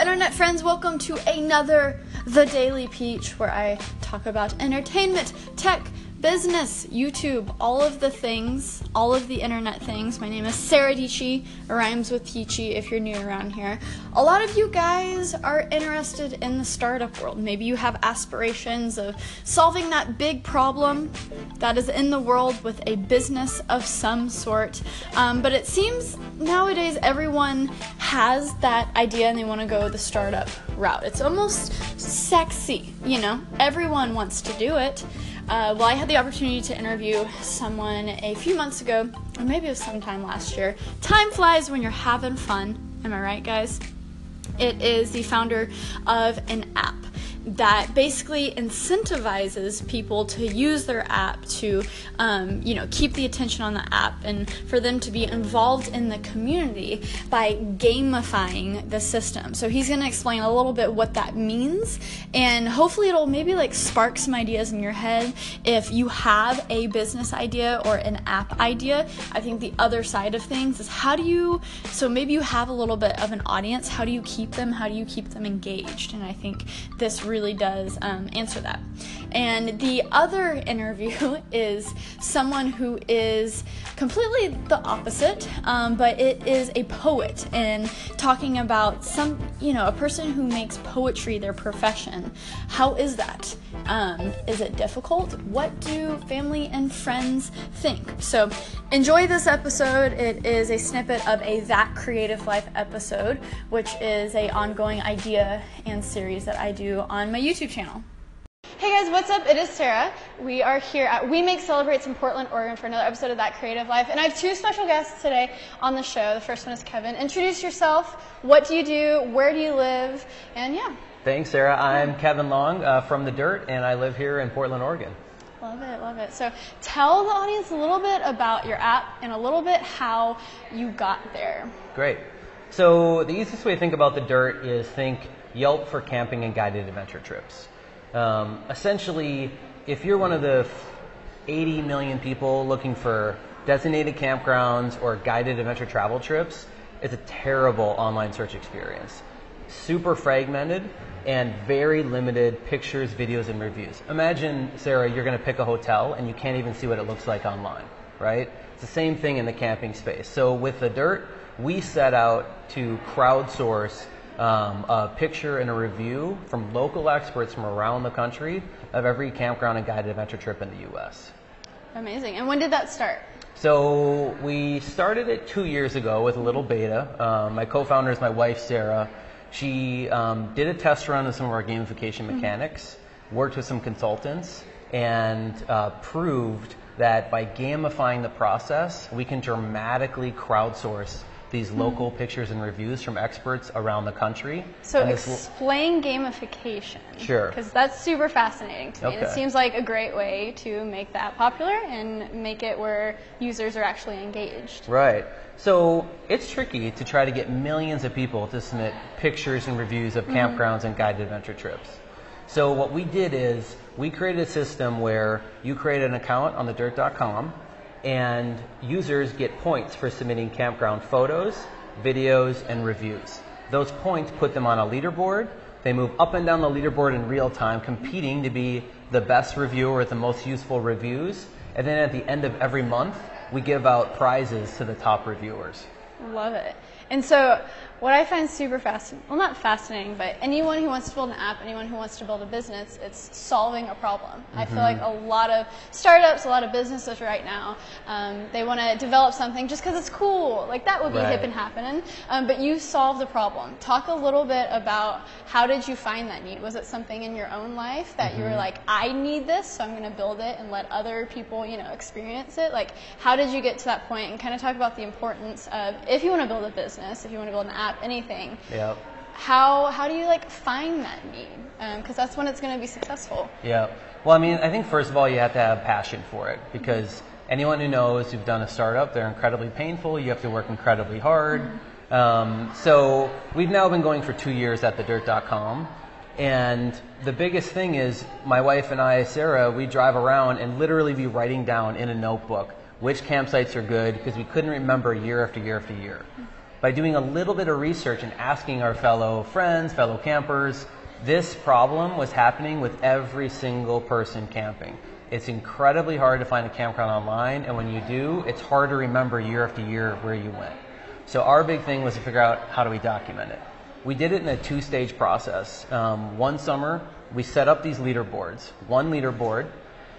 Internet friends. Welcome to another The Daily Peach, where I talk about entertainment, tech, business, YouTube, all of the things, all of the internet things. My name is Sarah Dietschy, rhymes with Teachy if you're new around here. A lot of you guys are interested in the startup world. Maybe you have aspirations of solving that big problem that is in the world with a business of some sort. Um, but it seems nowadays everyone has that idea and they want to go the startup route. It's almost sexy, you know? Everyone wants to do it. Uh, well, I had the opportunity to interview someone a few months ago, or maybe it was sometime last year. Time flies when you're having fun. Am I right, guys? It is the founder of an app that basically incentivizes people to use their app to um, you know keep the attention on the app and for them to be involved in the community by gamifying the system. So he's going to explain a little bit what that means and hopefully it'll maybe like spark some ideas in your head. If you have a business idea or an app idea i think the other side of things is how do you so maybe you have a little bit of an audience how do you keep them? How do you keep them engaged? And i think this really does um, answer that. And the other interview is someone who is completely the opposite, um, but it is a poet and talking about some, you know, a person who makes poetry their profession. How is that? Um, is it difficult? What do family and friends think? So enjoy this episode. It is a snippet of a That Creative Life episode, which is a ongoing idea and series that I do on my YouTube channel. Hey guys, what's up? It is Sarah. We are here at We Make Celebrates in Portland, Oregon for another episode of That Creative Life. And I have two special guests today on the show. The first one is Kevin. Introduce yourself. What do you do? Where do you live? And yeah. Thanks, Sarah. I'm Kevin Long uh, from The Dyrt, and I live here in Portland, Oregon. Love it, love it. So tell the audience a little bit about your app and a little bit how you got there. Great. So the easiest way to think about The Dyrt is think Yelp for camping and guided adventure trips. Um, essentially, if you're one of the 80 million people looking for designated campgrounds or guided adventure travel trips, it's a terrible online search experience. Super fragmented and very limited pictures, videos, and reviews. Imagine, Sarah, you're going to pick a hotel and you can't even see what it looks like online, right? It's the same thing in the camping space. So with the Dyrt, we set out to crowdsource um, a picture and a review from local experts from around the country of every campground and guided adventure trip in the U.S. Amazing. And when did that start? So we started it two years ago with a little beta. Um, my co-founder is my wife, Sarah. She um, did a test run of some of our gamification mm-hmm. mechanics, worked with some consultants, and uh, proved that by gamifying the process, we can dramatically crowdsource these hmm. local pictures and reviews from experts around the country. So explain gamification. Sure. Because that's super fascinating to me. Okay. It seems like a great way to make that popular and make it where users are actually engaged. Right. So it's tricky to try to get millions of people to submit pictures and reviews of mm-hmm. campgrounds and guided adventure trips. So what we did is we created a system where you create an account on thedyrt.com and users get points for submitting campground photos, videos, and reviews. Those points put them on a leaderboard. They move up and down the leaderboard in real time, competing to be the best reviewer with the most useful reviews. And then at the end of every month, we give out prizes to the top reviewers. Love it. And so what I find super fascinating, well, not fascinating, but anyone who wants to build an app, anyone who wants to build a business, it's solving a problem. Mm-hmm. I feel mm-hmm. like a lot of startups, a lot of businesses right now, um, they want to develop something just because it's cool. Like that would be right. hip and happening. Um, but you solve the problem. Talk a little bit about how did you find that need? Was it something in your own life that mm-hmm. you were mm-hmm. like, I need this, so I'm going to build it and let other people, you know, experience it? Like, how did you get to that point? And kind of talk about the importance of if you want to build a business, if you want to build an app anything. Yeah. How how do you like find that need? Because um, that's when it's going to be successful. Yeah. Well, I mean, I think first of all you have to have passion for it because anyone who knows you've done a startup, they're incredibly painful. You have to work incredibly hard. Mm-hmm. Um, so we've now been going for two years at thedyrt.com. And the biggest thing is my wife and I, Sarah, we drive around and literally be writing down in a notebook which campsites are good because we couldn't remember year after year after year. By doing a little bit of research and asking our fellow friends, fellow campers, this problem was happening with every single person camping. It's incredibly hard to find a campground online, and when you do, it's hard to remember year after year where you went. So our big thing was to figure out how do we document it. We did it in a two-stage process. Um, one summer, we set up these leaderboards. One leaderboard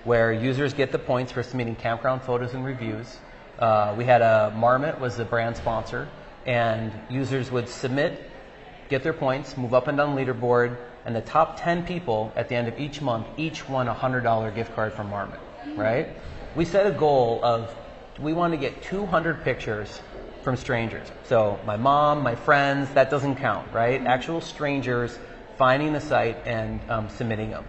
where users get the points for submitting campground photos and reviews. Uh, we had a Marmot was the brand sponsor, and users would submit, get their points, move up and down the leaderboard, and the top 10 people at the end of each month each won a $100 gift card from Marmot, right? We set a goal of we want to get 200 pictures from strangers. So my mom, my friends, that doesn't count, right? Actual strangers finding the site and um, submitting them.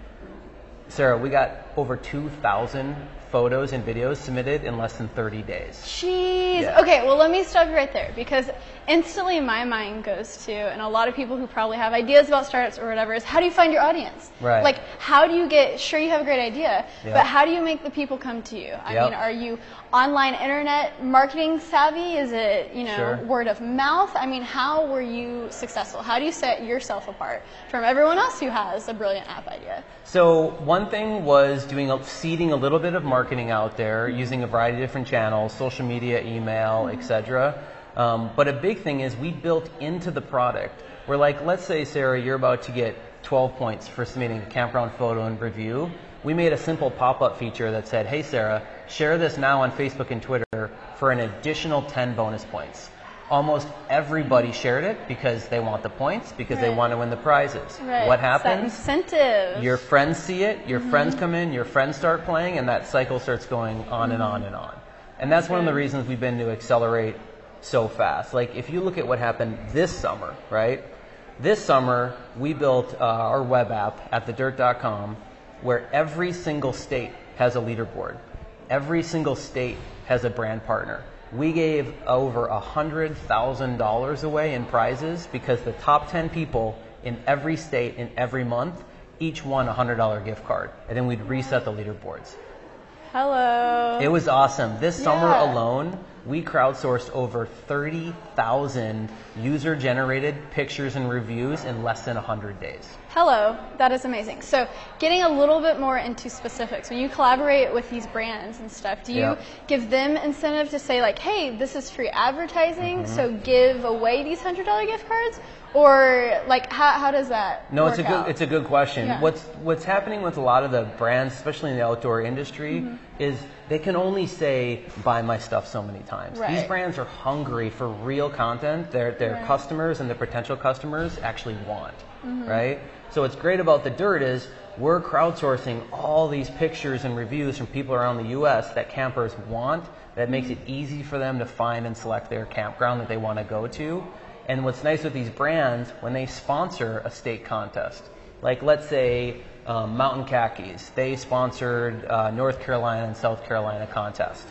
Sarah, we got over 2,000 photos and videos submitted in less than 30 days. Jeez. Yeah. Okay, well, let me stop you right there because instantly my mind goes to, and a lot of people who probably have ideas about startups or whatever, is how do you find your audience? Right. Like, how do you get, sure, you have a great idea, Yeah. but how do you make the people come to you? I Yep. mean, are you online internet marketing savvy? Is it, you know, Sure. word of mouth? I mean, how were you successful? How do you set yourself apart from everyone else who has a brilliant app idea? So one thing was doing a, seeding a little bit of marketing out there using a variety of different channels, social media, email, etc. Um, but a big thing is we built into the product. We're like, let's say Sarah, you're about to get 12 points for submitting a campground photo and review. We made a simple pop-up feature that said, "Hey Sarah, share this now on Facebook and Twitter for an additional 10 bonus points." Almost everybody shared it because they want the points, because they want to win the prizes. Right. What It's that happens? incentive. Your friends see it, your Mm-hmm. friends come in, your friends start playing, and that cycle starts going on and on and on. And that's one of the reasons we've been to accelerate so fast. Like, if you look at what happened this summer, right? This summer, we built uh, our web app at thedyrt.com where every single state has a leaderboard. Every single state has a brand partner. We gave over $100,000 away in prizes because the top 10 people in every state in every month each won a $100 gift card. And then we'd reset the leaderboards. Hello. It was awesome. This summer alone, we crowdsourced over 30,000 user generated pictures and reviews in less than 100 days. Hello, that is amazing. So, getting a little bit more into specifics, when you collaborate with these brands and stuff, do you Yep. give them incentive to say like, "Hey, this is free advertising, Mm-hmm. so give away these hundred dollar gift cards," or like, how, how does that? No, it's a good out? it's a good question. Yeah. What's what's happening with a lot of the brands, especially in the outdoor industry, Mm-hmm. is they can only say buy my stuff so many times. These brands are hungry for real content. Their their Right. customers and their potential customers actually want, Mm-hmm. right? So what's great about the Dyrt is we're crowdsourcing all these pictures and reviews from people around the US that campers want that makes it easy for them to find and select their campground that they want to go to. And what's nice with these brands, when they sponsor a state contest, like let's say um, Mountain Khakis, they sponsored uh, North Carolina and South Carolina contest.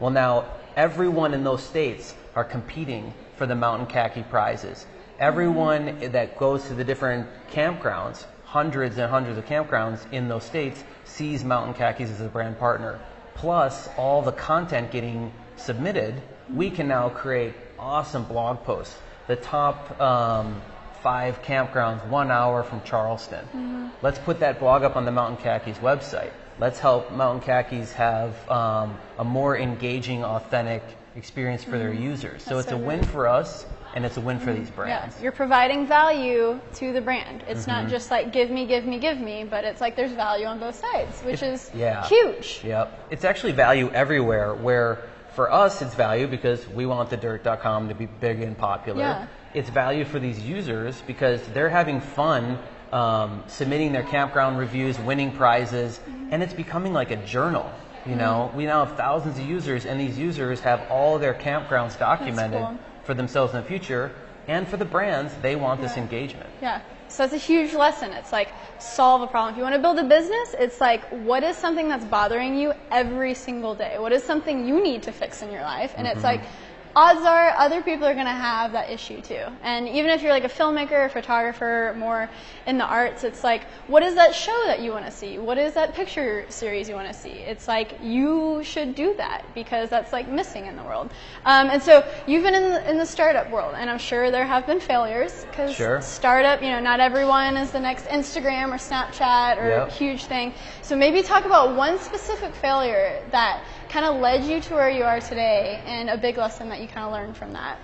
Well, now everyone in those states are competing for the Mountain Khaki prizes. Everyone that goes to the different campgrounds, hundreds and hundreds of campgrounds in those states, sees Mountain Khakis as a brand partner. Plus, all the content getting submitted, we can now create awesome blog posts. The top um, five campgrounds, one hour from Charleston. Let's put that blog up on the Mountain Khakis website. Let's help Mountain Khakis have um, a more engaging, authentic experience for their users. So That's it's so a win for us, and it's a win for these Yeah, brands. you're providing value to the brand. It's Mm-hmm. not just like give me, give me, give me, but it's like there's value on both sides, which is yeah. huge. Yep. It's actually value everywhere where for us it's value because we want the Dyrt.com to be big and popular. Yeah. It's value for these users because they're having fun um, submitting their campground reviews, winning prizes, and it's becoming like a journal. You know, we now have thousands of users, and these users have all their campgrounds documented cool. for themselves in the future. And for the brands, they want this Yeah. engagement. Yeah. So that's a huge lesson. It's like solve a problem. If you want to build a business, it's like what is something that's bothering you every single day? What is something you need to fix in your life? And it's mm-hmm. like odds are other people are going to have that issue too. And even if you're like a filmmaker, a photographer, more in the arts, it's like, what is that show that you want to see? What is that picture series you want to see? It's like you should do that because that's like missing in the world. Um, and so you've been in the, in the startup world, and I'm sure there have been failures because Sure. startup, you know, not everyone is the next Instagram or Snapchat or Yep. huge thing. So maybe talk about one specific failure that kind of led you to where you are today and a big lesson that you kind of learned from that.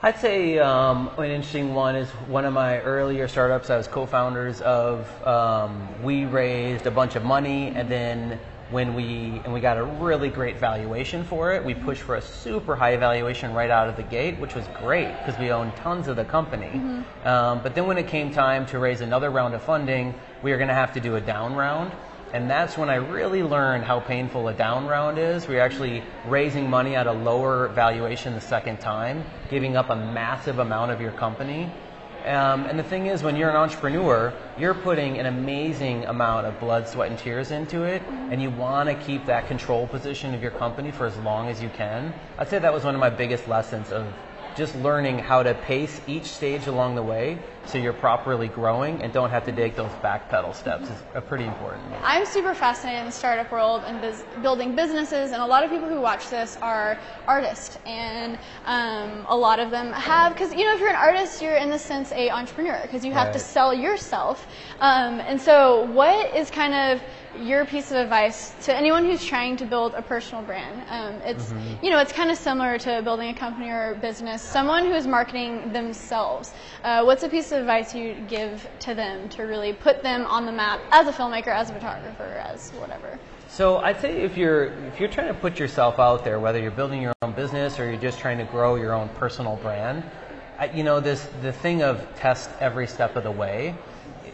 I'd say um, an interesting one is one of my earlier startups. I was co-founders of. Um, we raised a bunch of money, and then when we and we got a really great valuation for it, we pushed for a super high valuation right out of the gate, which was great because we owned tons of the company. Um, but then when it came time to raise another round of funding, we were going to have to do a down round. And that's when I really learned how painful a down round is. We're actually raising money at a lower valuation the second time, giving up a massive amount of your company. Um, and the thing is, when you're an entrepreneur, you're putting an amazing amount of blood, sweat, and tears into it, and you want to keep that control position of your company for as long as you can. I'd say that was one of my biggest lessons of just learning how to pace each stage along the way so you're properly growing and don't have to take those backpedal steps is pretty important. I'm super fascinated in the startup world and biz- building businesses, and a lot of people who watch this are artists, and um, a lot of them have because you know if you're an artist, you're in the sense a entrepreneur because you have to sell yourself. Um, and so, what is kind of your piece of advice to anyone who's trying to build a personal brand? Um, it's you know it's kind of similar to building a company or a business. Someone who is marketing themselves. Uh, what's a piece of advice you give to them to really put them on the map as a filmmaker, as a photographer, as whatever? So I'd say if you're if you're trying to put yourself out there, whether you're building your own business or you're just trying to grow your own personal brand, I, you know this the thing of test every step of the way.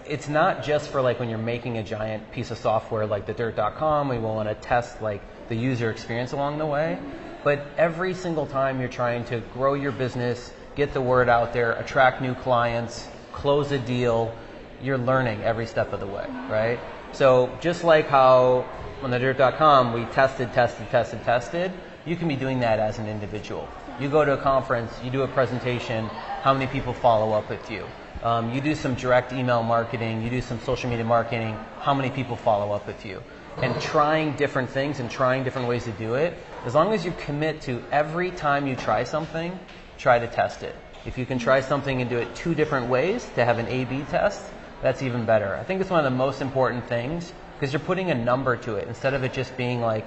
It's not just for like when you're making a giant piece of software like the Dyrt.com, we want to test like the user experience along the way. But every single time you're trying to grow your business, get the word out there, attract new clients, close a deal, you're learning every step of the way, mm-hmm. right? So just like how on the Dyrt.com we tested, tested, tested, tested, you can be doing that as an individual. You go to a conference, you do a presentation, how many people follow up with you? Um, you do some direct email marketing, you do some social media marketing, how many people follow up with you? And trying different things and trying different ways to do it, as long as you commit to every time you try something, try to test it. If you can try something and do it two different ways to have an A B test, that's even better. I think it's one of the most important things because you're putting a number to it instead of it just being like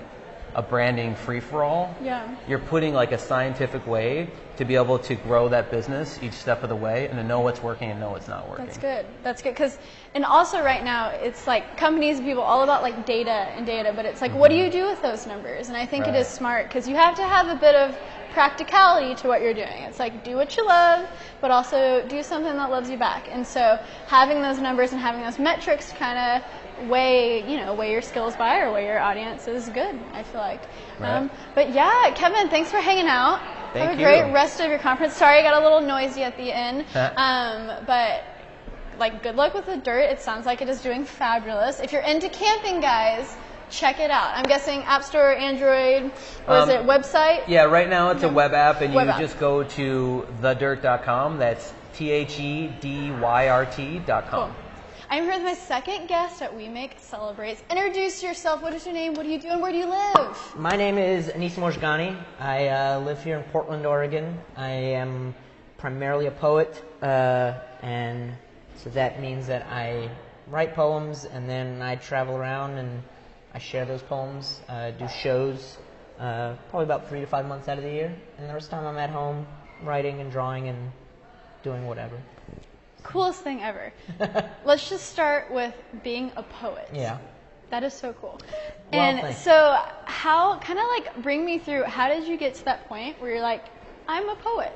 a branding free for all. Yeah. You're putting like a scientific way to be able to grow that business each step of the way and to know what's working and know what's not working. That's good. That's good because, and also right now it's like companies and people all about like data and data, but it's like what do you mm-hmm. do with those numbers? And I think it is smart because you have to have a bit of practicality to what you're doing. It's like do what you love, but also do something that loves you back. And so having those numbers and having those metrics kind of weigh, you know, weigh your skills by or weigh your audience is good. I feel like. Um, Right. but yeah, Kevin, thanks for hanging out. Thank have a great rest of your conference. Sorry, I got a little noisy at the end. Um, but like good luck with the Dyrt. It sounds like it is doing fabulous. If you're into camping, guys, check it out. I'm guessing App Store, Android, is Um, it, website? Yeah, right now it's a web app, and Web you app. just go to thedyrt.com. That's T H E D Y R T.com. Cool. I'm here with my second guest at We Make Celebrates. Introduce yourself. What is your name? What do you do? And where do you live? My name is Anis Mojgani. I uh, live here in Portland, Oregon. I am primarily a poet, uh, and so that means that I write poems and then I travel around and I share those poems, uh, do shows, uh, probably about three to five months out of the year, and the rest of the time I'm at home writing and drawing and doing whatever. Coolest thing ever. Let's just start with being a poet. Yeah. That is so cool. Well, and thanks. so, how, kind of like, bring me through, how did you get to that point where you're like, I'm a poet?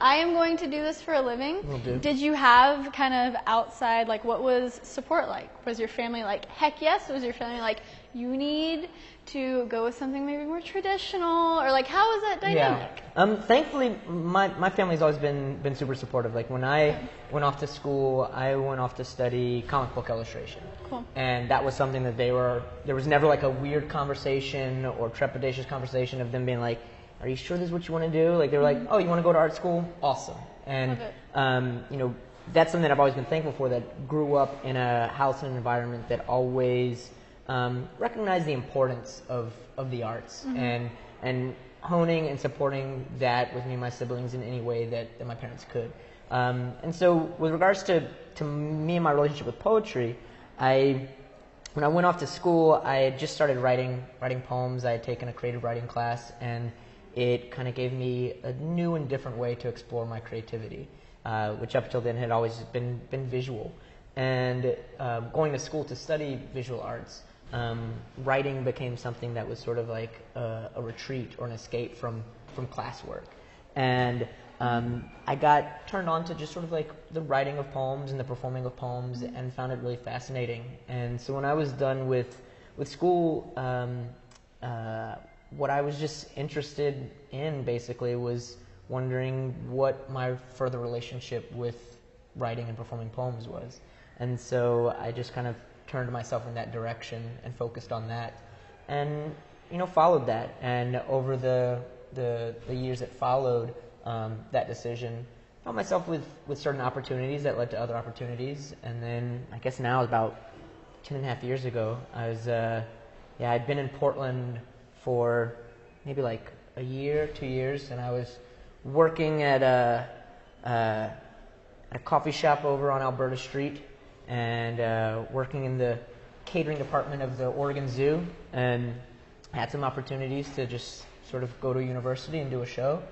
I am going to do this for a living. Will do. Did you have kind of outside, like, what was support like? Was your family like, heck yes? Was your family like, you need to go with something maybe more traditional? Or, like, how was that dynamic? Yeah. Um, thankfully, my, my family's always been, been super supportive. Like when I went off to school, I went off to study comic book illustration. Cool. And that was something that they were, there was never like a weird conversation or trepidatious conversation of them being like, "Are you sure this is what you want to do?" Like they were like, "Oh, you want to go to art school? Awesome." And um, you know, that's something that I've always been thankful for. That grew up in a house and an environment that always um, recognized the importance of of the arts and and honing and supporting that with me and my siblings in any way that, that my parents could. Um, and so, with regards to, to me and my relationship with poetry, I when I went off to school, I had just started writing writing poems. I had taken a creative writing class, and it kind of gave me a new and different way to explore my creativity, uh, which up till then had always been been visual. And um, going to school to study visual arts, um, writing became something that was sort of like a, a retreat or an escape from from classwork. And um, I got turned on to just sort of like the writing of poems and the performing of poems, and found it really fascinating. And so when I was done with with school, um, uh, what I was just interested in basically was wondering what my further relationship with writing and performing poems was. And so I just kind of turned myself in that direction and focused on that, and you know followed that. And over the the, the years that followed um, that decision, found myself with with certain opportunities that led to other opportunities, and then I guess now about ten and a half years ago, I was uh, yeah I'd been in Portland for maybe like a year, two years, and I was working at a, uh, a coffee shop over on Alberta Street and uh, working in the catering department of the Oregon Zoo and had some opportunities to just sort of go to university and do a show.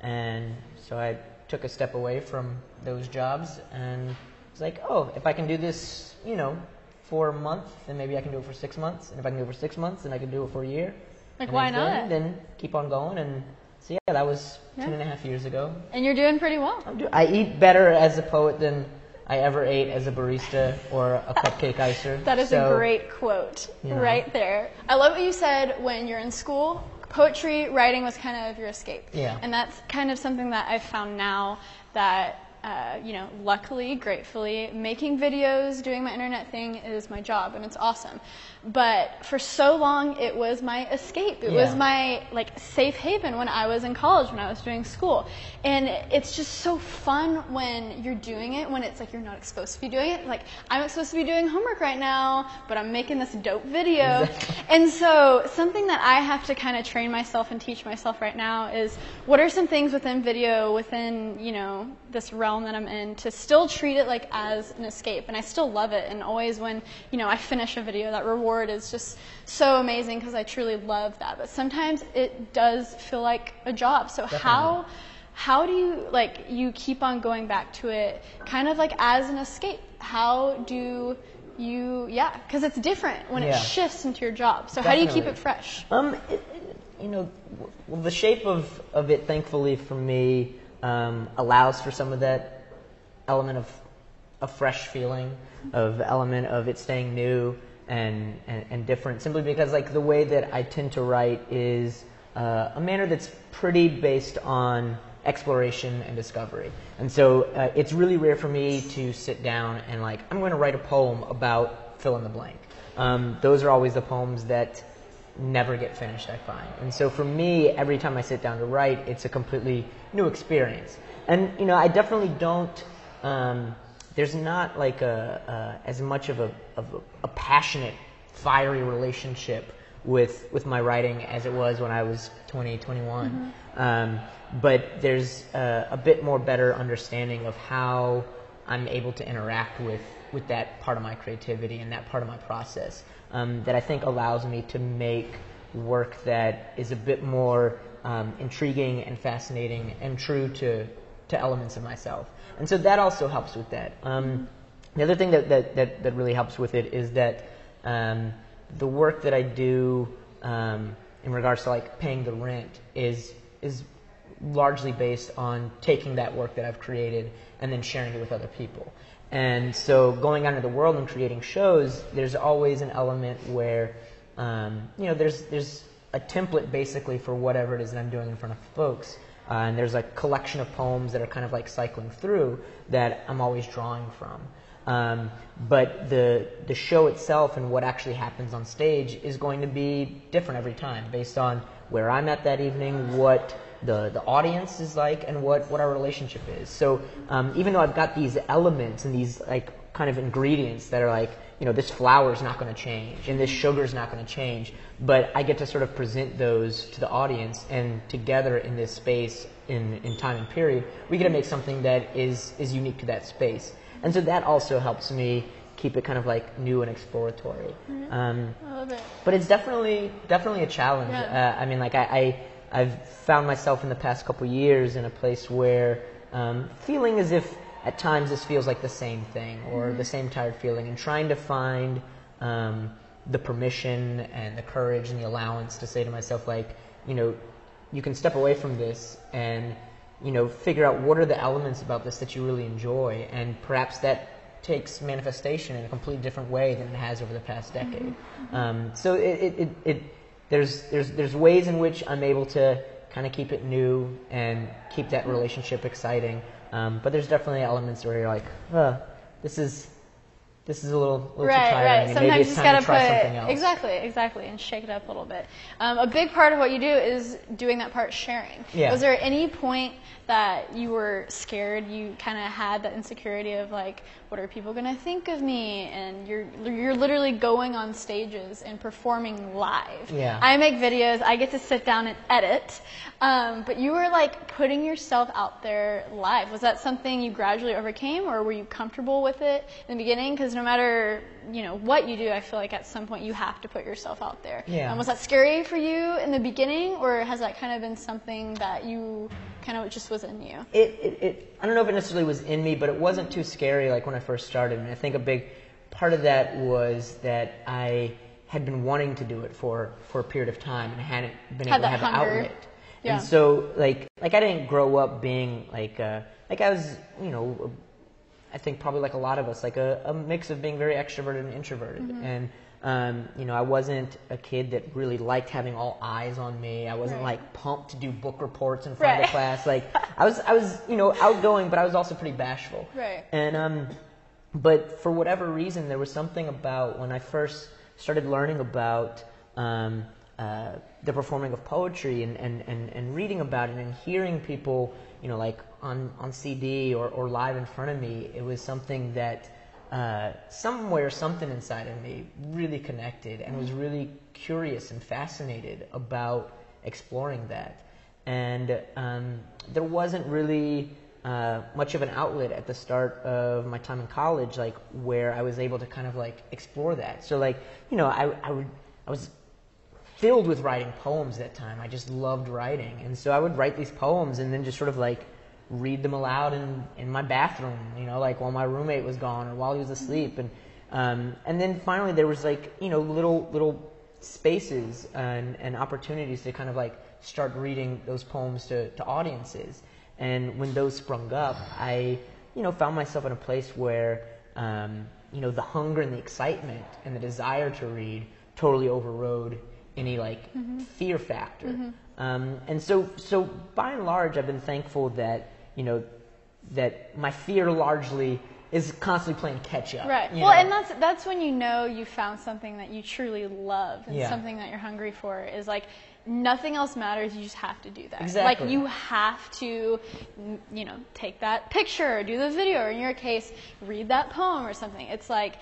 And so I took a step away from those jobs and was like, oh, if I can do this, you know, for a month, then maybe I can do it for six months. And if I can do it for six months, then I can do it for a year. Like, And why not? Then keep on going. And so, yeah, that was Yeah. two and a half years ago. And you're doing pretty well. I'm do- I eat better as a poet than I ever ate as a barista or a cupcake icer. That is So, a great quote you know. right there. I love what you said when you're in school. Poetry, writing was kind of your escape. Yeah. And that's kind of something that I've found now that, uh, you know, luckily, gratefully, making videos, doing my internet thing is my job and it's awesome. But for so long, it was my escape. It was my like safe haven when I was in college, when I was doing school. And it's just so fun when you're doing it, when it's like you're not supposed to be doing it. Like I'm not supposed to be doing homework right now, but I'm making this dope video. And so something that I have to kind of train myself and teach myself right now is what are some things within video, within, you know, this realm that I'm in to still treat it like as an escape. And I still love it. And always when, you know, I finish a video, that reward is just so amazing because I truly love that. But sometimes it does feel like a job. So how how do you like you keep on going back to it kind of like as an escape? How do you yeah, because it's different when it shifts into your job. So how do you keep it fresh? Um, it- you know, well, the shape of, of it, thankfully for me, um, allows for some of that element of a fresh feeling, of element of it staying new and, and, and different. Simply because, like, the way that I tend to write is uh, a manner that's pretty based on exploration and discovery. And so uh, it's really rare for me to sit down and like I'm going to write a poem about fill in the blank. Um, those are always the poems that never get finished, I find. And so for me, every time I sit down to write, it's a completely new experience. And you know, I definitely don't. Um, there's not like a, a as much of a of a, a passionate, fiery relationship with with my writing as it was when I was 20, 21. Um, but there's a, a bit more better understanding of how I'm able to interact with with that part of my creativity and that part of my process um, that I think allows me to make work that is a bit more um, intriguing and fascinating and true to to elements of myself. And so that also helps with that. Um, the other thing that, that, that, that really helps with it is that um, the work that I do um, in regards to like paying the rent is is largely based on taking that work that I've created and then sharing it with other people. And so going out into the world and creating shows, there's always an element where um, you know there's there's a template basically for whatever it is that I'm doing in front of folks. Uh, and there's a collection of poems that are kind of like cycling through that I'm always drawing from. Um, but the the show itself and what actually happens on stage is going to be different every time, based on where I'm at that evening, what the, the audience is like, and what, what our relationship is. So um, even though I've got these elements and these like kind of ingredients that are like, you know, this flour is not going to change and this sugar is not going to change, but I get to sort of present those to the audience and together in this space in, in time and period, we get to make something that is, is unique to that space. And so that also helps me keep it kind of like new and exploratory. Um, I love it. but it's definitely definitely a challenge. Yeah. Uh, I mean, like I, I I've found myself in the past couple years in a place where um, feeling as if at times this feels like the same thing or the same tired feeling, and trying to find um, the permission and the courage and the allowance to say to myself, like, you know, you can step away from this and you know figure out what are the elements about this that you really enjoy, and perhaps that takes manifestation in a completely different way than it has over the past decade. Um, so it, it, it, it there's there's there's ways in which I'm able to kind of keep it new and keep that relationship exciting. Um, but there's definitely elements where you're like, this is this is a little, little too Right, tiring. right. Sometimes you just gotta put something else. exactly, exactly, and shake it up a little bit. Um, a big part of what you do is doing that part sharing. Yeah. Was there any point that you were scared? You kind of had that insecurity of like, what are people gonna think of me? And you're you're literally going on stages and performing live. Yeah. I make videos. I get to sit down and edit. Um, but you were like putting yourself out there live. Was that something you gradually overcame, or were you comfortable with it in the beginning? Because no matter you know what you do, I feel like at some point you have to put yourself out there. Yeah. Um, was that scary for you in the beginning, or has that kind of been something that you kind of just was in you? it, it, it, I don't know if it necessarily was in me, but it wasn't too scary like when I first started. And I think a big part of that was that I had been wanting to do it for, for a period of time and I hadn't been Had able to have hunger. the outlet. Yeah. And so like, like I didn't grow up being like, uh, like I was, you know, I think probably like a lot of us, like a, a mix of being very extroverted and introverted. Mm-hmm. And, um, you know, I wasn't a kid that really liked having all eyes on me. I wasn't Right. like pumped to do book reports in front of Right. the class. Like I was, I was, you know, outgoing, but I was also pretty bashful. Right. And, um, but for whatever reason, there was something about when I first started learning about, um, uh, the performing of poetry and, and, and, and reading about it and hearing people, you know, like on, on CD or, or live in front of me, it was something that uh, somewhere, something inside of me really connected and was really curious and fascinated about exploring that. And um, there wasn't really uh, much of an outlet at the start of my time in college, like where I was able to kind of like explore that. So like, you know, I, I would, I was filled with writing poems that time. I just loved writing. And so I would write these poems and then just sort of like read them aloud in, in my bathroom, you know, like while my roommate was gone or while he was asleep. And, um, and then finally there was like, you know, little, little spaces and, and opportunities to kind of like start reading those poems to, to audiences. And when those sprung up, I, you know, found myself in a place where, um, you know, the hunger and the excitement and the desire to read totally overrode any like fear factor. Um, and so, so by and large, I've been thankful that you know that my fear largely is constantly playing catch up. Right. Well, know? and that's that's when you know you found something that you truly love and Yeah. something that you're hungry for is like nothing else matters. You just have to do that. Exactly. Like you have to, you know, take that picture, or do the video, or in your case, read that poem or something. It's like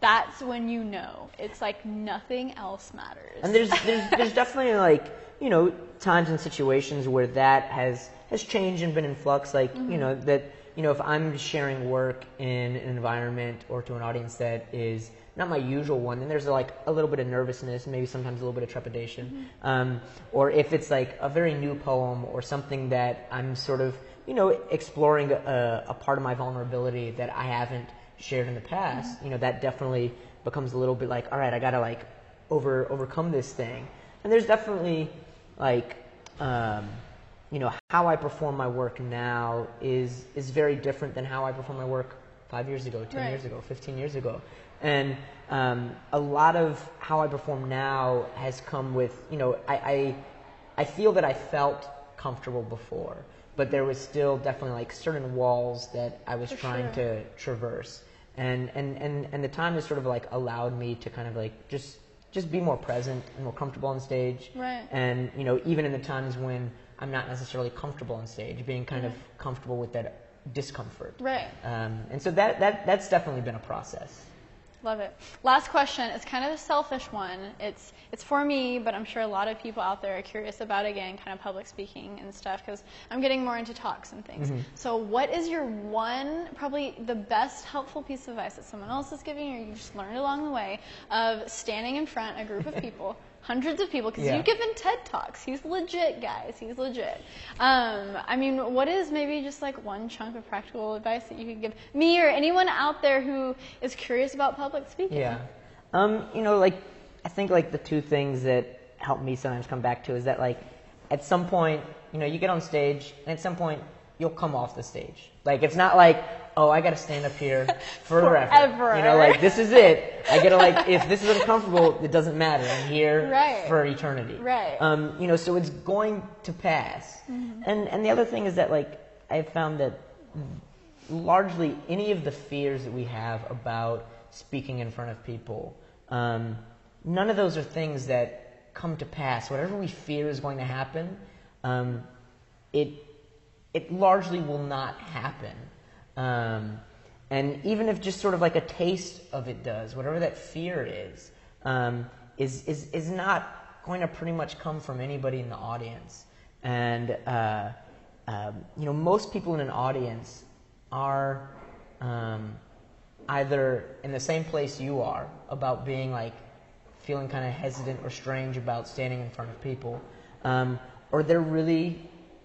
that's when you know. It's like nothing else matters. And there's there's there's definitely like you know times and situations where that has has changed and been in flux. Like you know that you know if I'm sharing work in an environment or to an audience that is not my usual one, then there's like a little bit of nervousness, maybe sometimes a little bit of trepidation. Um, or if it's like a very new poem or something that I'm sort of you know exploring a, a part of my vulnerability that I haven't shared in the past, you know that definitely becomes a little bit like all right, I gotta like over overcome this thing. And there's definitely like um, you know how I perform my work now is is very different than how I perform my work five years ago, ten Right. years ago, fifteen years ago, and um, a lot of how I perform now has come with you know I, I I feel that I felt comfortable before, but there was still definitely like certain walls that I was For trying sure. to traverse. And, and, and, and the time has sort of like allowed me to kind of like just just be more present and more comfortable on stage. Right. And you know, even in the times when I'm not necessarily comfortable on stage, being kind of comfortable with that discomfort. Right. Um, and so that, that that's definitely been a process. Love it. Last question. It's kind of a selfish one. It's it's for me, but I'm sure a lot of people out there are curious about again, kind of public speaking and stuff because I'm getting more into talks and things. So, what is your one, probably the best helpful piece of advice that someone else is giving you, or you just learned along the way, of standing in front of a group of people, hundreds of people, because Yeah. you've given TED talks. He's legit, guys. He's legit. Um, I mean, what is maybe just like one chunk of practical advice that you could give me or anyone out there who is curious about public speaking? Yeah. Um, you know, like I think like the two things that help me sometimes come back to is that like at some point, you know, you get on stage and at some point you'll come off the stage. Like it's not like, oh, I got to stand up here forever. Forever. You know, like this is it. I gotta like if this is uncomfortable, it doesn't matter. I'm here Right. for eternity. Right. Um, you know, so it's going to pass. And and the other thing is that like I've found that largely any of the fears that we have about speaking in front of people, um, none of those are things that come to pass. Whatever we fear is going to happen, um, it it largely will not happen. Um, and even if just sort of like a taste of it does, whatever that fear is, um, is, is, is not going to pretty much come from anybody in the audience. And, uh, um, you know, most people in an audience are um, either in the same place you are about being like feeling kind of hesitant or strange about standing in front of people, um, or they're really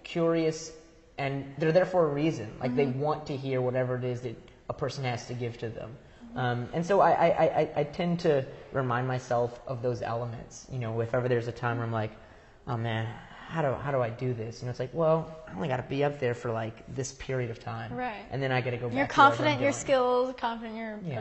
curious and they're there for a reason. Like they want to hear whatever it is that a person has to give to them. Um, and so I, I, I, I tend to remind myself of those elements. You know, if ever there's a time where I'm like, oh man, how do, how do I do this? You know, it's like, well, I only got to be up there for like this period of time. Right. And then I got to go back You're to whatever I'm confident in your skills, confident in your Yeah.